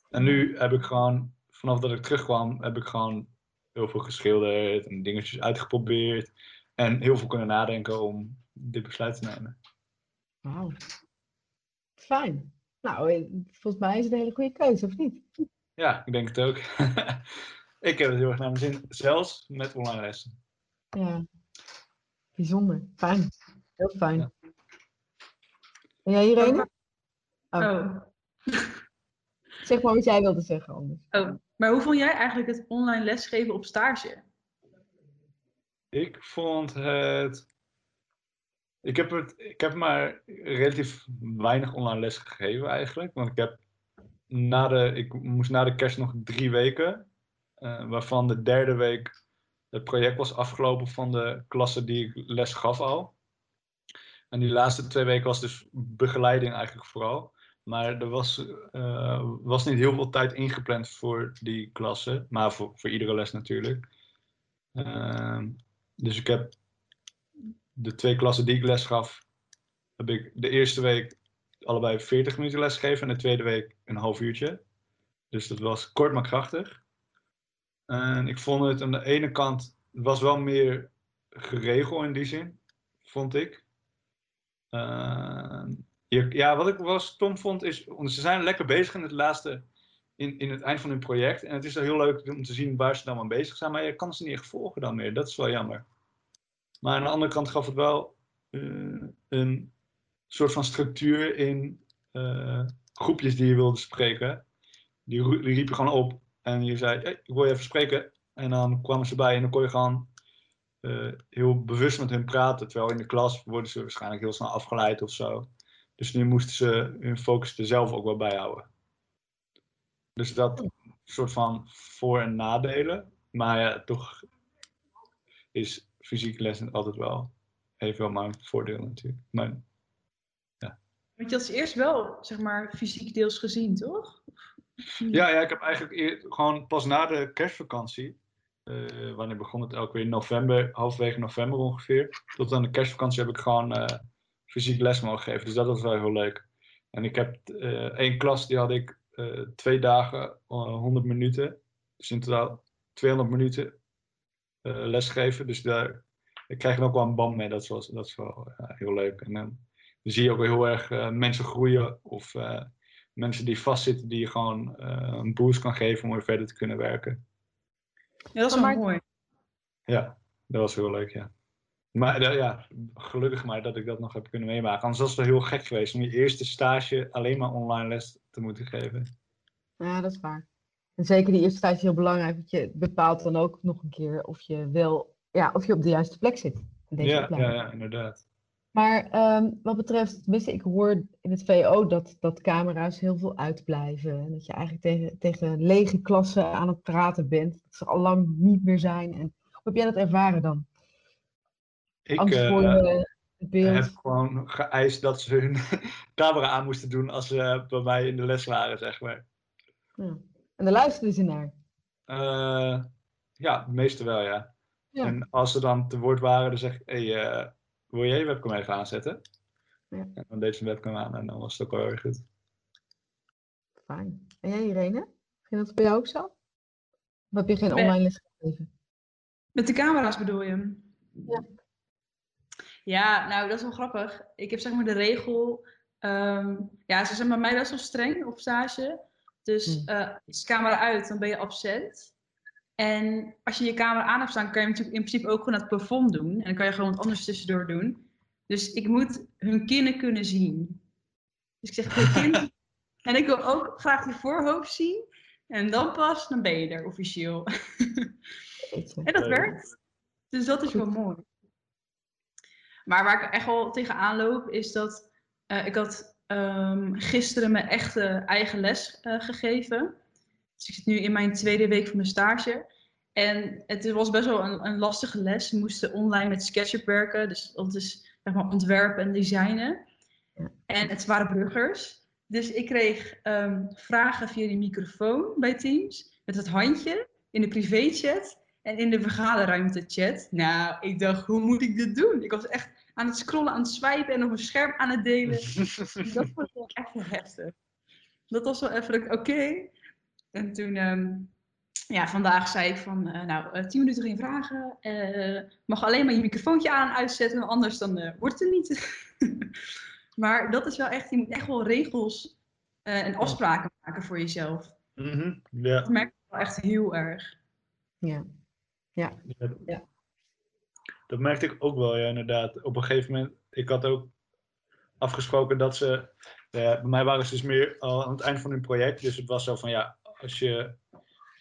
En nu heb ik gewoon, vanaf dat ik terugkwam, heb ik gewoon heel veel geschilderd en dingetjes uitgeprobeerd. En heel veel kunnen nadenken om dit besluit te nemen.
Wauw. Fijn. Nou, eh, volgens mij is het een hele goede keuze, of niet?
Ja, ik denk het ook. ik heb het heel erg naar mijn zin, zelfs met online lessen.
Ja. Bijzonder. Fijn. Heel fijn.
Ja.
En jij, Irene?
Oh.
Zeg maar wat jij wilde zeggen anders.
oh, maar hoe vond jij eigenlijk het online lesgeven op stage?
Ik vond het. Ik heb, het, ik heb maar relatief weinig online les gegeven eigenlijk. Want ik heb na de, ik moest na de kerst nog drie weken. eh, waarvan de derde week het project was afgelopen van de klasse die ik les gaf al. En die laatste twee weken was dus begeleiding eigenlijk vooral. Maar er was, eh, was niet heel veel tijd ingepland voor die klasse. Maar voor, voor iedere les natuurlijk. Ehm, dus ik heb de twee klassen die ik les gaf, heb ik de eerste week allebei 40 minuten les gegeven en de tweede week een half uurtje. Dus dat was kort maar krachtig. En ik vond het aan de ene kant, het was wel meer geregeld in die zin, vond ik. Ehm, ja, wat ik wel stom vond is, ze zijn lekker bezig in het laatste, in, in het eind van hun project. En het is heel leuk om te zien waar ze dan mee bezig zijn, maar je kan ze niet echt volgen dan meer. Dat is wel jammer. Maar aan de andere kant gaf het wel eh, een soort van structuur in eh, groepjes die je wilde spreken. Die, die riepen gewoon op en je zei, hey, ik wil je even spreken. En dan kwamen ze bij en dan kon je gewoon eh, heel bewust met hun praten. Terwijl in de klas worden ze waarschijnlijk heel snel afgeleid of zo. Dus nu moesten ze hun focus er zelf ook wel bij houden. Dus dat soort van voor- en nadelen. Maar ja, toch is fysieke les altijd wel even wel mijn voordeel natuurlijk. Maar
Want je had eerst wel, zeg maar, fysiek deels gezien, toch?
Ja, ja, ik heb eigenlijk eer- gewoon pas na de kerstvakantie. eh, wanneer begon het elke weer? In november, halverwege november ongeveer. Tot aan de kerstvakantie heb ik gewoon eh, fysiek les mogen geven. Dus dat was wel heel leuk. En ik heb eh, één klas, die had ik twee dagen, eh, 100 minuten. Dus in totaal 200 minuten eh lesgeven. Dus daar ik krijg er ook wel een band mee. Dat is wel, dat is wel eh, heel leuk. En dan zie je ook heel erg eh, mensen groeien. Of eh, mensen die vastzitten, die je gewoon eh, een boost kan geven om weer verder te kunnen werken.
Ja, dat is wel mooi.
Ja, dat was heel leuk, ja. Maar eh, ja, gelukkig maar dat ik dat nog heb kunnen meemaken. Anders was het wel heel gek geweest om je eerste stage alleen maar online les te moeten geven.
Ja, dat is waar. En zeker die eerste stage is heel belangrijk, want je bepaalt dan ook nog een keer of je wel, ja, of je op de juiste plek zit. In deze
Ja, ja, ja, inderdaad.
Maar ehm, wat betreft, tenminste, ik hoor in het VO dat, dat camera's heel veel uitblijven. En dat je eigenlijk tegen, tegen lege klassen aan het praten bent. Dat ze al lang niet meer zijn. En hoe heb jij dat ervaren dan?
Ik
Angst
eh,
voor beeld?
heb gewoon geëist dat ze hun camera aan moesten doen als ze bij mij in de les waren, zeg maar.
Ja. En daar luisterden ze naar.
Eh, ja, de meeste wel, ja.
Ja.
En als ze dan te woord waren, dan zeg ik, hey, eh, wil jij je webcam even aanzetten?
Ja.
En dan deed ze een webcam aan en dan was het ook wel heel erg goed.
Fijn. En jij, Irene? Ging dat bij jou ook zo? Of heb je geen online les gegeven?
Met de camera's bedoel je?
Ja.
Ja, nou, dat is wel grappig. Ik heb zeg maar de regel. ehm, ja, ze zijn bij mij best wel streng op stage. Dus
Hmm.
eh, is de camera uit, dan ben je absent. En als je je camera aan hebt staan, kan je natuurlijk in principe ook gewoon het plafond doen. En dan kan je gewoon wat anders tussendoor doen. Dus ik moet hun kinnen kunnen zien. Dus ik zeg je kin. en ik wil ook graag je voorhoofd zien. En dan pas, dan ben je er officieel. En dat werkt. Dus dat is wel mooi. Maar waar ik echt wel tegenaan loop, is dat eh, ik had ehm, gisteren mijn echte eigen les eh, gegeven. Dus ik zit nu in mijn tweede week van mijn stage. En het was best wel een, een lastige les. We moesten online met SketchUp werken. Dus dat is zeg maar ontwerpen en designen. En het waren bruggers. Dus ik kreeg ehm, vragen via die microfoon bij Teams. Met het handje in de privéchat. En in de vergaderruimte chat. Nou, ik dacht, hoe moet ik dit doen? Ik was echt aan het scrollen, aan het swipen en op een scherm aan het delen. dat vond ik wel echt wel heftig. Dat was wel even oké. En toen, ehm, ja, vandaag zei ik van, eh, nou, eh, tien minuten geen vragen. Eh, mag alleen maar je microfoontje aan en uitzetten, anders dan eh, wordt het niet. maar dat is wel echt, je moet echt wel regels eh, en afspraken maken voor jezelf.
Mhm, Ja,
Dat merk ik wel echt heel erg.
Ja.
Ja.
Ja.
Dat merkte ik ook wel, ja, inderdaad. Op een gegeven moment, ik had ook afgesproken dat ze, ja, bij mij waren ze dus meer al aan het eind van hun project. Dus het was zo van, ja, als je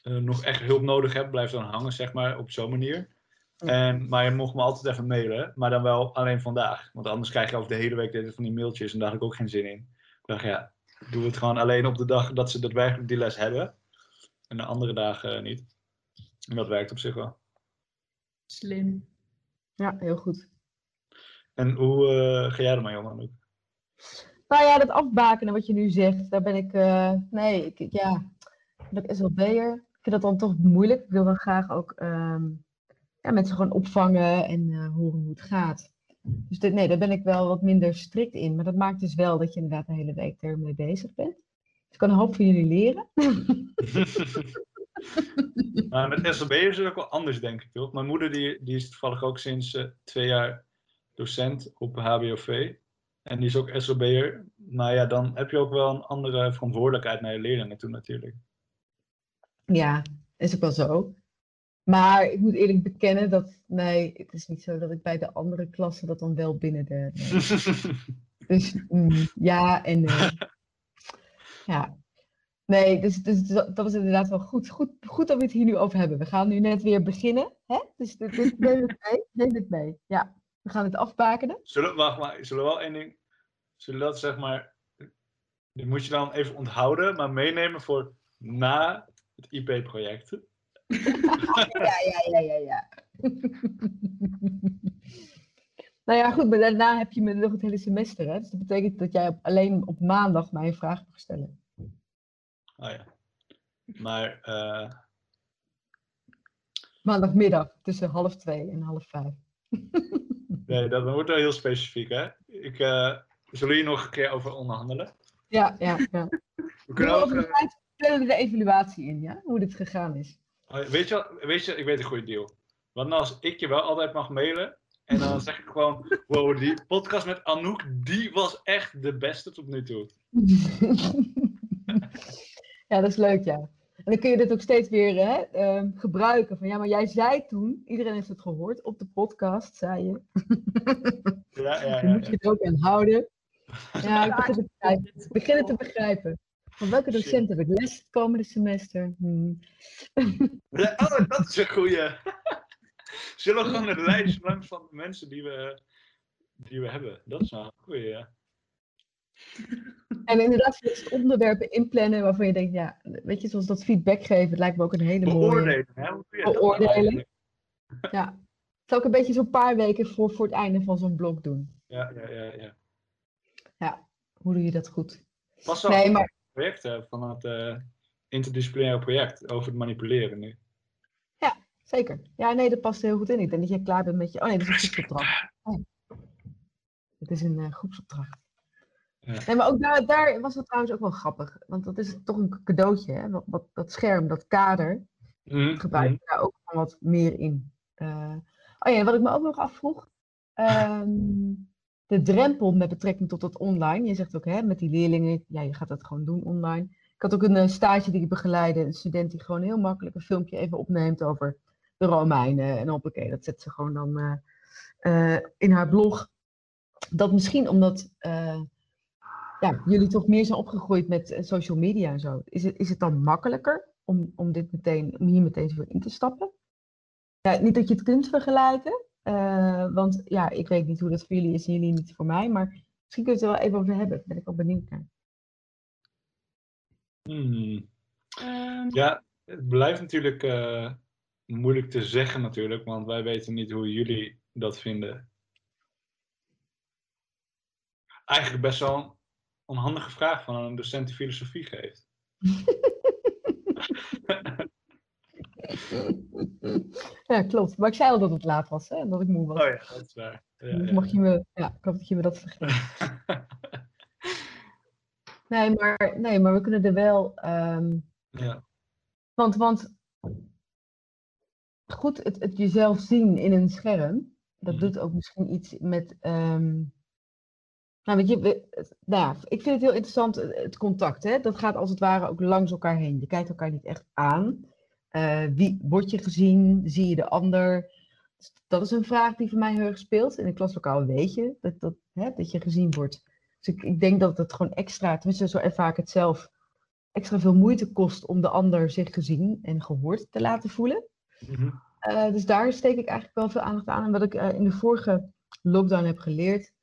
eh, nog echt hulp nodig hebt, blijf dan hangen, zeg maar, op zo'n manier. En, maar je mocht me altijd even mailen, maar dan wel alleen vandaag. Want anders krijg je over de hele week dit van die mailtjes en daar had ik ook geen zin in. Ik dacht, ja, doe het gewoon alleen op de dag dat ze daadwerkelijk die les hebben. En de andere dagen eh, niet. En dat werkt op zich wel.
Slim.
ja, heel goed.
En hoe eh, ga jij ermee om, Anouk?
Nou ja, dat afbakenen wat je nu zegt, daar ben ik, eh, nee, ik, ja, ben ik SLB'er. Ik vind dat dan toch moeilijk. Ik wil dan graag ook ehm, ja, mensen gewoon opvangen en eh, horen hoe het gaat. Dus dit, nee, daar ben ik wel wat minder strikt in. Maar dat maakt dus wel dat je inderdaad de hele week ermee bezig bent. Dus ik kan een hoop van jullie leren.
maar met SLB is het ook wel anders, denk ik, toch? Mijn moeder die, die is toevallig ook sinds eh, twee jaar docent op HBOV. En die is ook SLB'er. Maar ja, dan heb je ook wel een andere verantwoordelijkheid naar je leerlingen toe natuurlijk.
Ja, is ook wel zo. Maar ik moet eerlijk bekennen dat, nee, het is niet zo dat ik bij de andere klassen dat dan wel binnen de... nee. Dus mm, ja en nee. Ja. Nee, dus, dus dat is inderdaad wel goed. goed. Goed dat we het hier nu over hebben. We gaan nu net weer beginnen. Hè? Dus dit, dit, neem het mee. Neem het mee. Ja, we gaan het afbakenen.
Zullen, wacht maar, zullen we wel één ding. Zullen dat zeg maar. Die moet je dan even onthouden, maar meenemen voor na het IP-project.
Ja, ja, ja, ja, ja. nou ja, goed, maar daarna heb je me nog het hele semester. Hè? Dus dat betekent dat jij op, alleen op maandag mij een vraag mag stellen.
Oh ja. Maar eh,
Maandagmiddag tussen half twee en half vijf.
nee, dat wordt wel heel specifiek, hè? Ik, eh, zullen we hier nog een keer over onderhandelen?
Ja, ja, ja.
We kunnen ook,
de tijd plannen we de evaluatie in, ja? Hoe dit gegaan is.
oh, weet, je, weet je, ik weet een goede deal. Want nou, als ik je wel altijd mag mailen, en dan zeg ik gewoon, wow, die podcast met Anouk, die was echt de beste tot nu toe.
ja, dat is leuk, ja. En dan kun je dit ook steeds weer hè, ehm, gebruiken. Van ja, maar jij zei toen, iedereen heeft het gehoord, op de podcast zei je.
Ja, ja,
Dan
ja.
moet je er ook aan houden. Ja, ik begin het te begrijpen. Het te. Van welke docent heb ik les het komende semester? Hmm.
Ja, Oh, dat is een goeie. Zullen we gewoon een lijst langs van de mensen die we, die we hebben? Dat is een goeie, ja.
En inderdaad, onderwerpen inplannen waarvan je denkt, ja, weet je, zoals dat feedback geven, het lijkt me ook een hele mooie.
Beoordelen, hè? Hoe doe je dat
Beoordelen.
eigenlijk?
Ja. Zal ik een beetje zo'n paar weken voor, voor het einde van zo'n blok doen?
Ja, ja, ja, ja.
Hoe doe je dat goed?
Pas wel
Nee,
een
maar
project hè, van het eh, interdisciplinaire project over het manipuleren nu.
zeker. Ja, nee, dat past heel goed in. Ik denk dat jij klaar bent met je. Oh nee, dat is een groepsopdracht. Oh. Het is een eh, groepsopdracht.
Ja.
Nee, maar ook daar, daar was het trouwens ook wel grappig. Want dat is toch een cadeautje, hè? Wat, wat, dat scherm, dat kader.
Mhm,
gebruik je daar ook wat meer in. Eh, oh ja, wat ik me ook nog afvroeg. ehm, de drempel met betrekking tot het online. Je zegt ook, hè, met die leerlingen, ja, je gaat dat gewoon doen online. Ik had ook een eh, stage die ik begeleide, een student die gewoon heel makkelijk een filmpje even opneemt over de Romeinen. En hoppakee, dat zet ze gewoon dan eh, in haar blog. Dat misschien omdat ja, jullie toch meer zijn opgegroeid met eh, social media en zo. Is het, is het dan makkelijker om, om, dit meteen, om hier meteen zo in te stappen? Ja, niet dat je het kunt vergelijken, eh, want ja, ik weet niet hoe dat voor jullie is en jullie niet voor mij, maar misschien kun je het er wel even over hebben. Daar ben ik wel benieuwd naar.
Hmm.
Ehm,
Ja, het blijft natuurlijk eh, moeilijk te zeggen natuurlijk, want wij weten niet hoe jullie dat vinden. Eigenlijk best wel onhandige vraag van een docent die filosofie geeft.
Ja, klopt. Maar ik zei al dat het laat was hè, en dat ik moe was.
Oh ja, dat is waar. Ja,
Dus
ja,
mag je me, ja, ik hoop dat je me dat vergeet. Nee, maar, nee, maar we kunnen er wel. ehm,
ja.
want, want goed, het, het jezelf zien in een scherm, dat
Mhm.
doet ook misschien iets met. ehm, nou, weet je, nou ja, ik vind het heel interessant, het, het contact. Hè? Dat gaat als het ware ook langs elkaar heen. Je kijkt elkaar niet echt aan. Eh, wie word je gezien? Zie je de ander? Dus dat is een vraag die voor mij heel erg speelt. In een klaslokaal weet je dat, dat, hè, dat je gezien wordt. Dus ik, ik denk dat het gewoon extra, tenminste zo ervaar ik het zelf, extra veel moeite kost om de ander zich gezien en gehoord te laten voelen.
Mhm.
Eh, dus daar steek ik eigenlijk wel veel aandacht aan. En wat ik eh, in de vorige lockdown heb geleerd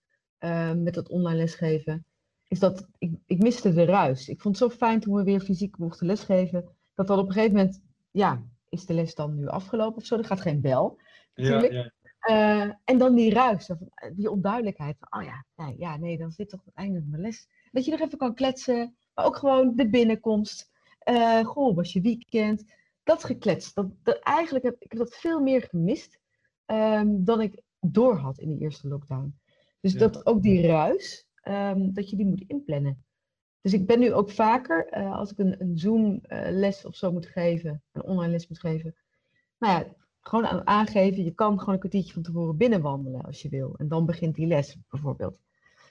eh, met dat online lesgeven, is dat ik, ik miste de ruis. Ik vond het zo fijn toen we weer fysiek mochten lesgeven, dat dan op een gegeven moment, ja, is de les dan nu afgelopen of zo? Er gaat geen bel.
Ja,
Natuurlijk.
ja.
Eh, en dan die ruis, eh, die onduidelijkheid. Van, oh ja, nee, ja, nee, dan dit toch het einde van mijn les. Dat je nog even kan kletsen, maar ook gewoon de binnenkomst. Goh, was je weekend? Dat geklets. Dat, dat, eigenlijk heb ik heb dat veel meer gemist ehm, dan ik door had in de eerste lockdown. Dus
Ja.
dat ook die ruis, ehm, dat je die moet inplannen. Dus ik ben nu ook vaker, eh, als ik een, een Zoom-les of zo moet geven, een online les moet geven, nou ja, gewoon aan aangeven, je kan gewoon een kwartiertje van tevoren binnenwandelen als je wil. En dan begint die les bijvoorbeeld.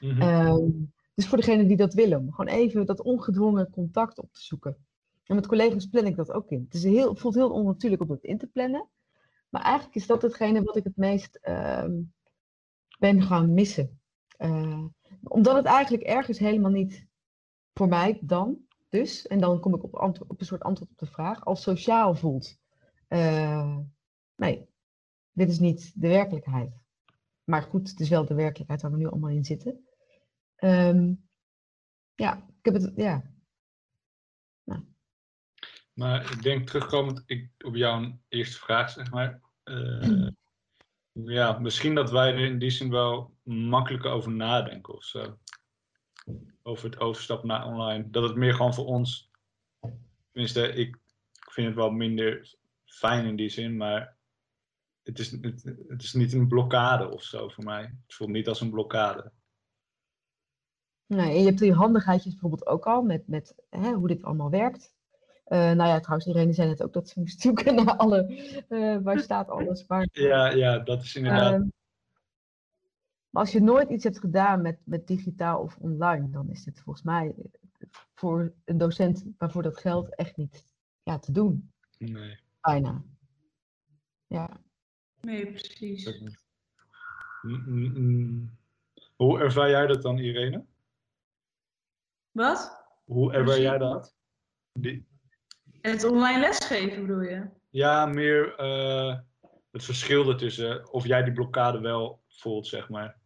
Mhm.
Ehm, dus voor degenen die dat willen, gewoon even dat ongedwongen contact op te zoeken. En met collega's plan ik dat ook in. Het, is heel, het voelt heel onnatuurlijk om dat in te plannen. Maar eigenlijk is dat hetgene wat ik het meest ehm, ben gaan missen. Eh, omdat het eigenlijk ergens helemaal niet voor mij dan dus, en dan kom ik op, een soort antwoord op de vraag, als sociaal voelt. Eh, nee, dit is niet de werkelijkheid. Maar goed, het is wel de werkelijkheid waar we nu allemaal in zitten. Ehm, ja, ik heb het, ja.
Maar ik denk terugkomend ik, op jouw eerste vraag, zeg maar. eh, ja, misschien dat wij er in die zin wel makkelijker over nadenken of zo. Over het overstappen naar online. Dat het meer gewoon voor ons. Tenminste, ik vind het wel minder fijn in die zin, maar het is, het, is niet een blokkade of zo voor mij. Het voelt niet als een blokkade.
Nee, je hebt die handigheidjes bijvoorbeeld ook al met, met hè, hoe dit allemaal werkt. Eh, nou ja, trouwens, Irene zei net ook dat ze moest zoeken naar alle, eh, waar staat alles. Maar,
Ja, ja dat is inderdaad.
ehm, maar als je nooit iets hebt gedaan met, met digitaal of online, dan is dit volgens mij voor een docent waarvoor dat geldt echt niet ja, te doen.
nee.
Bijna. Ja.
Nee, precies.
Mm, mm, mm. Hoe ervaar jij dat dan, Irene?
Wat?
Hoe ervaar jij dat? Die,
Het online lesgeven bedoel je?
ja, meer eh, het verschil ertussen. Of jij die blokkade wel voelt, zeg maar.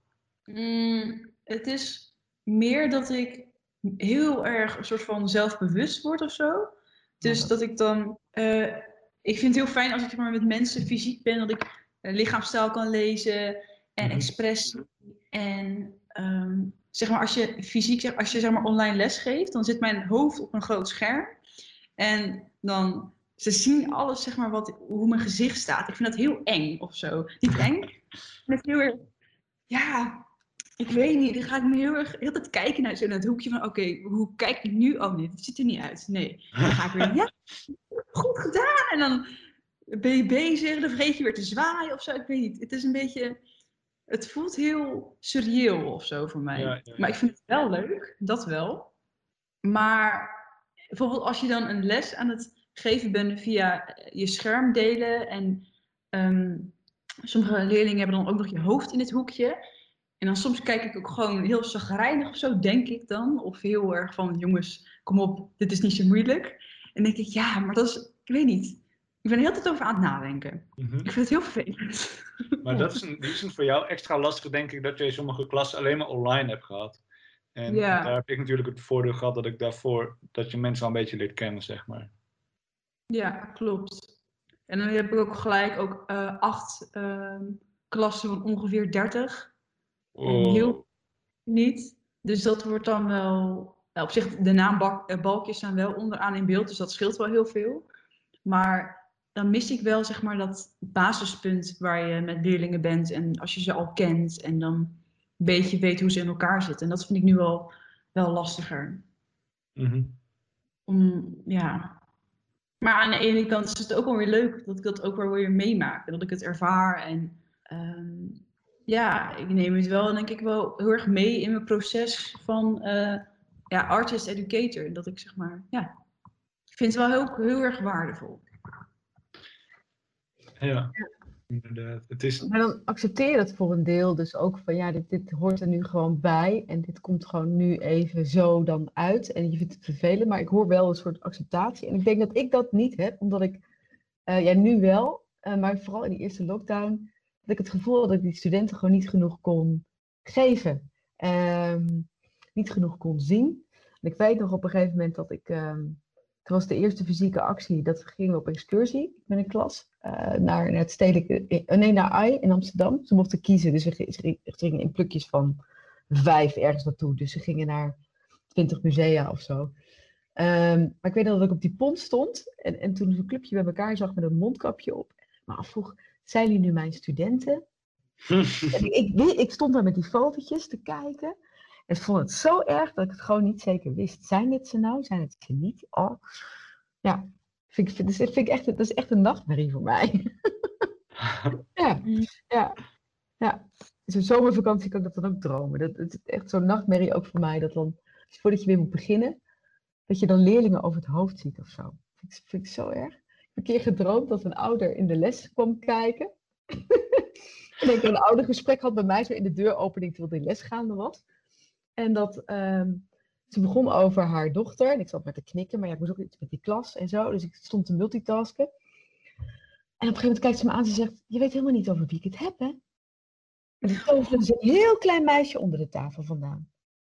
Mm, het is meer dat ik heel erg een soort van zelfbewust word of zo. Dus
Ja.
dat ik dan. eh, ik vind het heel fijn als ik maar, met mensen fysiek ben, dat ik lichaamstaal kan lezen en
Mhm.
expressie. En ehm, zeg maar, als je fysiek, als je zeg maar online les geeft, dan zit mijn hoofd op een groot scherm. En dan. Ze zien alles, zeg maar, wat, hoe mijn gezicht staat. Ik vind dat heel eng of zo. Niet eng. Ik vind het heel erg. Ja, ik weet niet, dan ga ik me heel erg heel de tijd kijken naar, zo naar het hoekje van, oké, hoe kijk ik nu? Oh nee, dat ziet er niet uit. Nee. Dan ga ik weer, ja, goed gedaan. En dan ben je bezig, dan vergeet je weer te zwaaien of zo. Ik weet niet. Het is een beetje, het voelt heel surreëel of zo voor mij.
Ja, ja, ja.
Maar ik vind het wel leuk, dat wel. Maar bijvoorbeeld als je dan een les aan het geven bent via je scherm delen en ehm, sommige leerlingen hebben dan ook nog je hoofd in het hoekje. En dan soms kijk ik ook gewoon heel zagrijnig of zo, denk ik dan. Of heel erg van, jongens, kom op, dit is niet zo moeilijk. En dan denk ik, ja, maar dat is, ik weet niet. Ik ben er heel tijd over aan het nadenken.
Mhm.
Ik vind het heel vervelend.
Maar dat is in die zin voor jou extra lastig, denk ik, dat je in sommige klassen alleen maar online hebt gehad. En
Ja.
daar heb ik natuurlijk het voordeel gehad dat ik daarvoor, dat je mensen al een beetje leert kennen, zeg maar.
Ja, klopt. En dan heb ik ook gelijk ook eh, acht ehm, klassen van ongeveer 30.
Oh,
Heel niet. Dus dat wordt dan wel. nou, op zich, de naambalkjes staan wel onderaan in beeld, dus dat scheelt wel heel veel. Maar dan mis ik wel zeg maar dat basispunt waar je met leerlingen bent en als je ze al kent en dan beetje weet hoe ze in elkaar zitten. En dat vind ik nu wel, wel lastiger.
mhm.
Om, ja. Maar aan de ene kant is het ook wel weer leuk dat ik dat ook wel weer meemaak. En dat ik het ervaar. En ehm, ja, ik neem het wel denk ik wel heel erg mee in mijn proces van eh, ja, artist educator. Dat ik zeg maar, ja, ik vind het wel heel, heel erg waardevol.
Ja, Het is,
Maar dan accepteer dat voor een deel dus ook van ja, dit, dit hoort er nu gewoon bij en dit komt gewoon nu even zo dan uit en je vindt het vervelend, maar ik hoor wel een soort acceptatie en ik denk dat ik dat niet heb, omdat ik, eh ja nu wel, eh, maar vooral in die eerste lockdown, dat ik het gevoel had dat ik die studenten gewoon niet genoeg kon geven, Ehm, niet genoeg kon zien. En ik weet nog op een gegeven moment dat ik, ehm het was de eerste fysieke actie, dat gingen we op excursie met een klas eh, naar, naar het stedelijke, eh, nee, naar AI in Amsterdam. Ze mochten kiezen, dus ze, gi- ze gi- ze gingen in plukjes van vijf ergens naartoe. Dus ze gingen naar twintig musea of zo. Ehm, maar ik weet dat ik op die pont stond en, en toen zo'n clubje bij elkaar zag met een mondkapje op. Maar afvroeg, zijn jullie nu mijn studenten? En ik, ik, ik stond daar met die fotootjes te kijken. En ik vond het zo erg dat ik het gewoon niet zeker wist. Zijn het ze nou? Zijn het ze niet? Oh. Ja, vind ik, vind, dat vind ik echt, dat is echt een nachtmerrie voor mij. ja, ja, ja. Zo'n zomervakantie kan ik dat dan ook dromen. Dat, het is echt zo'n nachtmerrie ook voor mij. Dat dan, voordat je weer moet beginnen, dat je dan leerlingen over het hoofd ziet of zo. Vind ik, vind ik zo erg. Ik heb een keer gedroomd dat een ouder in de les kwam kijken. en ik een ouder gesprek had bij mij, zo in de deuropening terwijl de les gaande was. En dat, ehm, Ze begon over haar dochter en ik zat maar te knikken, maar ja, ik moest ook iets met die klas en zo. Dus ik stond te multitasken. En op een gegeven moment kijkt ze me aan en ze zegt, je weet helemaal niet over wie ik het heb, hè? En toen toverde ze een heel klein meisje onder de tafel vandaan.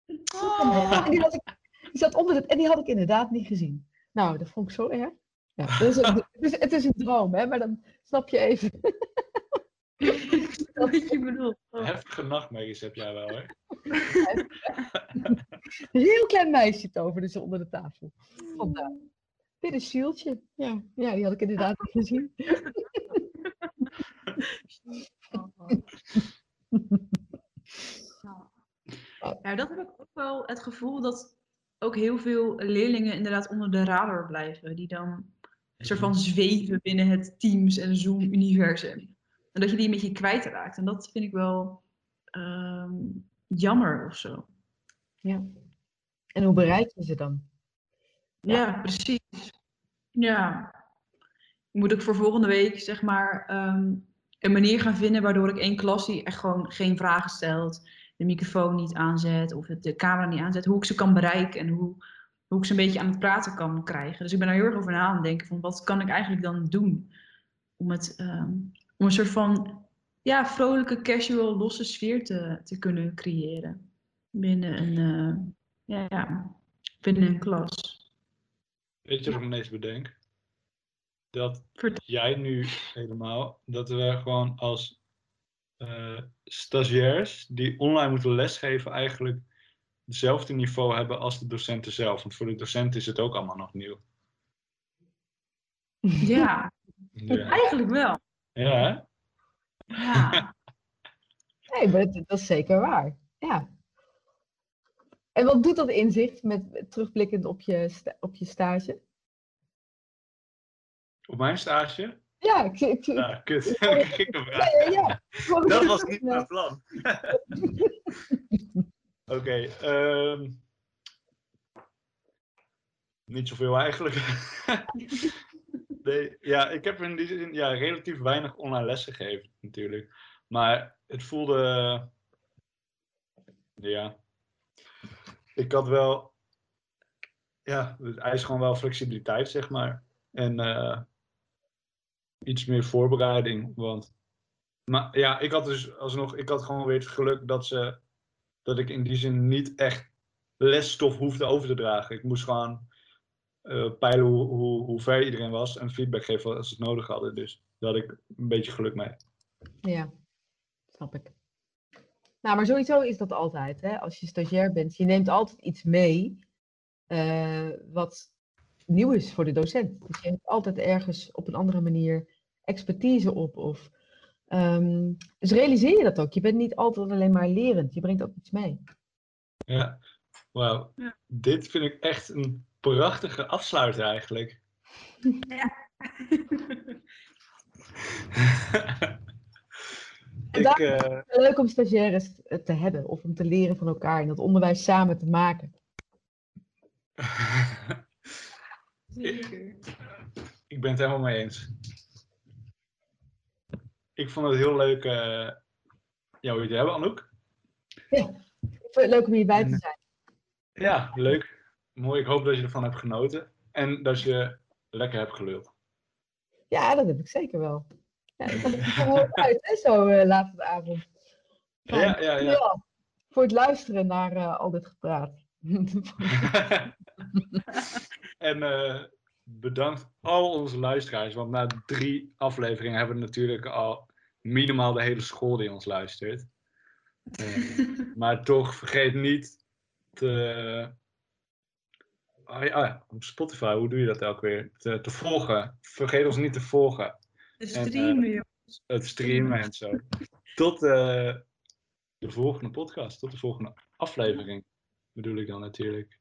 En die, had ik, die zat onder het, en die had ik inderdaad niet gezien. Nou, dat vond ik zo erg. Ja, dus het, het, is, het is een droom, hè? Maar dan snap je even.
Wat je bedoelt.
Heftige nachtmerries heb jij wel, hè?
Een heel klein meisje toverde ze onder de tafel. Vandaan. Dit is Sjieltje. Ja, ja, die had ik inderdaad niet gezien.
Ja, dat heb ik ook wel het gevoel dat ook heel veel leerlingen inderdaad onder de radar blijven. Die dan een soort van zweven binnen het Teams en Zoom-universum. En dat je die een beetje kwijtraakt. En dat vind ik wel ehm, jammer of zo.
Ja. En hoe bereik je ze dan?
Ja, precies. Ja. Ik moet ook voor volgende week, zeg maar, ehm, een manier gaan vinden waardoor ik één klas die echt gewoon geen vragen stelt, de microfoon niet aanzet of de camera niet aanzet, hoe ik ze kan bereiken en hoe, hoe ik ze een beetje aan het praten kan krijgen. Dus ik ben daar heel erg over na aan het denken van wat kan ik eigenlijk dan doen om, het, ehm, om een soort van ja, vrolijke, casual, losse sfeer te, te kunnen creëren binnen een, eh, ja, ja, binnen een klas.
Weet je wat ik ineens bedenk? Dat
Vertel.
jij nu helemaal, dat we gewoon als eh, stagiairs die online moeten lesgeven eigenlijk hetzelfde niveau hebben als de docenten zelf. Want voor de docenten is het ook allemaal nog nieuw.
Ja,
Ja,
eigenlijk wel.
Ja.
Nee, maar dat, dat is zeker waar. Ja. En wat doet dat inzicht met terugblikkend op je, op je stage?
Op mijn stage?
Ja, ik, ik, ik-
Ja, kut. Vraag.
ja, ja, ja.
Dat was niet mijn plan. Oké, ehm, niet zoveel eigenlijk. Ja, ik heb in die zin ja, relatief weinig online lessen gegeven natuurlijk. Maar het voelde, ja, ik had wel, ja, het eist gewoon wel flexibiliteit zeg maar. En eh, iets meer voorbereiding, want maar ja, ik had dus alsnog, ik had gewoon weer het geluk dat ze, dat ik in die zin niet echt lesstof hoefde over te dragen. Ik moest gewoon eh, peilen hoe, hoe, hoe ver iedereen was en feedback geven als ze het nodig hadden. Dus daar had ik een beetje geluk mee.
Ja, snap ik. Nou, maar sowieso is dat altijd, hè? Als je stagiair bent, je neemt altijd iets mee eh, wat nieuw is voor de docent. Dus je hebt altijd ergens op een andere manier expertise op. Of, ehm, dus realiseer je dat ook. Je bent niet altijd alleen maar lerend, je brengt ook iets mee.
Ja, wauw.
Ja.
Dit vind ik echt een prachtige afsluiter eigenlijk.
En
ik, eh,
Leuk om stagiaires te- te hebben of om te leren van elkaar en dat onderwijs samen te maken.
Zeker.
Ik ben het helemaal mee eens. Ik vond het heel leuk eh jou hier te hebben, Anouk.
Ik vind het leuk om hierbij te zijn.
Ja, leuk. Mooi. Ik hoop dat je ervan hebt genoten. En dat je lekker hebt geluld.
Ja, dat heb ik zeker wel. Ja, ik kom er gewoon uit, hè, zo eh, laat de avond.
Ja, ja, ja.
Dankjewel Voor het luisteren naar eh, al dit gepraat.
en eh, bedankt al onze luisteraars. Want na drie afleveringen hebben we natuurlijk al minimaal de hele school die ons luistert. Maar toch vergeet niet te. Oh ja, op Spotify, hoe doe je dat elke weer? Te, te volgen. Vergeet ons niet te volgen.
De
En,
streamen.
Het streamen en zo. Tot eh, de volgende podcast, tot de volgende aflevering. Bedoel ik dan natuurlijk.